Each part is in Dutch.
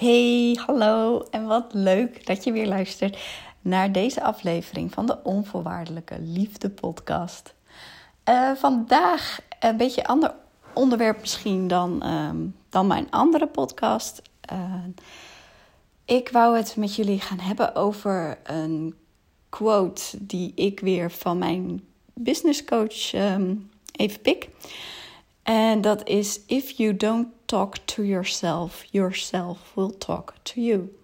Hey, hallo en wat leuk dat je weer luistert naar deze aflevering van de Onvoorwaardelijke Liefde Podcast. Uh, vandaag een beetje ander onderwerp misschien dan, uh, dan mijn andere podcast. Uh, ik wou het met jullie gaan hebben over een quote die ik weer van mijn business coach even pik. En dat is: If you don't talk to yourself, yourself will talk to you.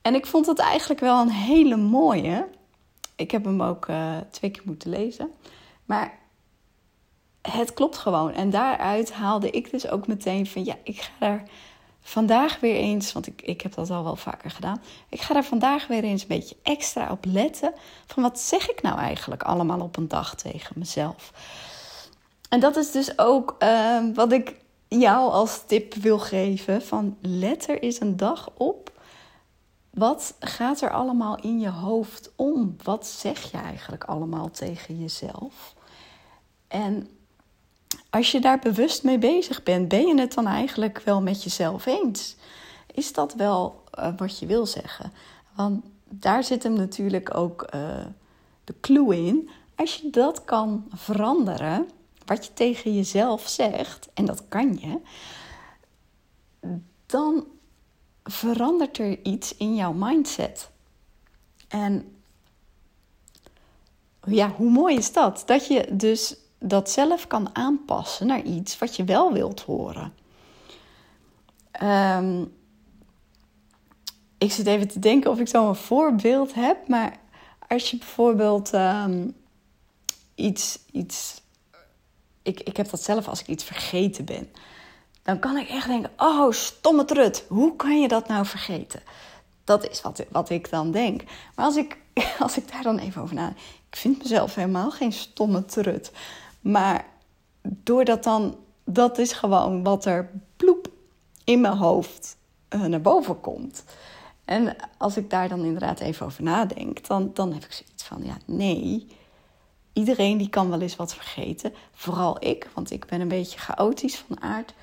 En ik vond het eigenlijk wel een hele mooie. Ik heb hem ook uh, twee keer moeten lezen. Maar het klopt gewoon. En daaruit haalde ik dus ook meteen van ja, ik ga daar vandaag weer eens, want ik, ik heb dat al wel vaker gedaan. Ik ga daar vandaag weer eens een beetje extra op letten. Van wat zeg ik nou eigenlijk allemaal op een dag tegen mezelf? En dat is dus ook uh, wat ik jou als tip wil geven: van let er eens een dag op. Wat gaat er allemaal in je hoofd om? Wat zeg je eigenlijk allemaal tegen jezelf? En als je daar bewust mee bezig bent, ben je het dan eigenlijk wel met jezelf eens? Is dat wel uh, wat je wil zeggen? Want daar zit hem natuurlijk ook uh, de clue in. Als je dat kan veranderen, wat je tegen jezelf zegt, en dat kan je, dan verandert er iets in jouw mindset. En ja, hoe mooi is dat? Dat je dus dat zelf kan aanpassen naar iets wat je wel wilt horen. Um, ik zit even te denken of ik zo een voorbeeld heb, maar als je bijvoorbeeld um, iets, iets ik, ik heb dat zelf als ik iets vergeten ben. Dan kan ik echt denken: oh, stomme trut, hoe kan je dat nou vergeten? Dat is wat, wat ik dan denk. Maar als ik, als ik daar dan even over nadenk, ik vind mezelf helemaal geen stomme trut. Maar doordat dan, dat is gewoon wat er ploep in mijn hoofd uh, naar boven komt. En als ik daar dan inderdaad even over nadenk, dan, dan heb ik zoiets van: ja, nee Iedereen die kan wel eens wat vergeten. Vooral ik, want ik ben een beetje chaotisch van aard.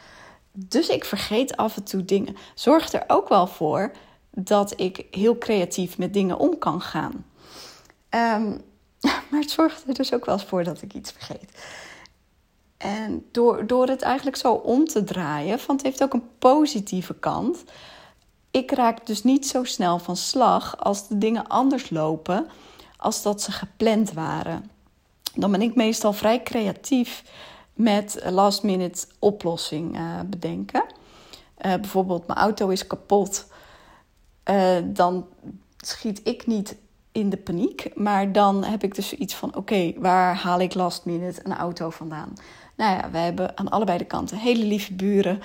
Dus ik vergeet af en toe dingen. Zorg er ook wel voor dat ik heel creatief met dingen om kan gaan. Um, maar het zorgt er dus ook wel eens voor dat ik iets vergeet. En door, door het eigenlijk zo om te draaien, want het heeft ook een positieve kant. Ik raak dus niet zo snel van slag als de dingen anders lopen als dat ze gepland waren dan ben ik meestal vrij creatief met last minute oplossing uh, bedenken. Uh, bijvoorbeeld, mijn auto is kapot. Uh, dan schiet ik niet in de paniek. Maar dan heb ik dus iets van: oké, waar haal ik last minute een auto vandaan? Nou ja, we hebben aan allebei de kanten hele lieve buren.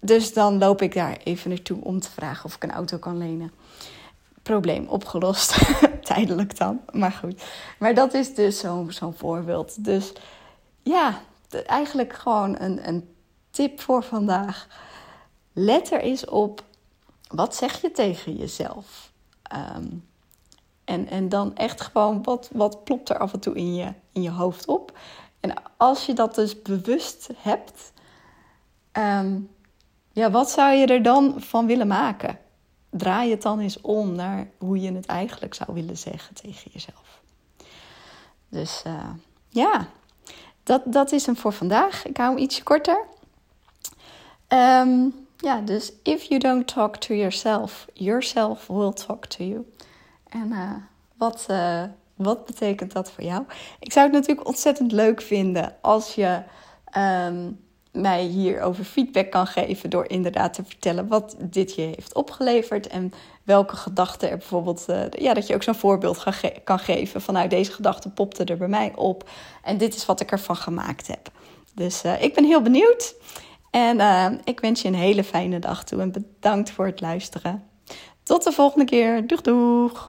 Dus dan loop ik daar even naartoe om te vragen of ik een auto kan lenen probleem opgelost. Tijdelijk dan, maar goed. Maar dat is dus zo'n voorbeeld. Dus ja, eigenlijk gewoon een, een tip voor vandaag. Let er eens op, wat zeg je tegen jezelf? Um, en, en dan echt gewoon, wat, wat plopt er af en toe in je, in je hoofd op? En als je dat dus bewust hebt, um, ja, wat zou je er dan van willen maken? Draai het dan eens om naar hoe je het eigenlijk zou willen zeggen tegen jezelf. Dus uh, ja, dat, dat is hem voor vandaag. Ik hou hem ietsje korter. Um, ja, dus if you don't talk to yourself, yourself will talk to you. En uh, wat, uh, wat betekent dat voor jou? Ik zou het natuurlijk ontzettend leuk vinden als je um, mij hierover feedback kan geven door inderdaad te vertellen wat dit je heeft opgeleverd en welke gedachten er bijvoorbeeld, uh, ja, dat je ook zo'n voorbeeld kan geven van nou deze gedachte popte er bij mij op en dit is wat ik ervan gemaakt heb. Dus uh, ik ben heel benieuwd en uh, ik wens je een hele fijne dag toe en bedankt voor het luisteren. Tot de volgende keer. Doeg doeg!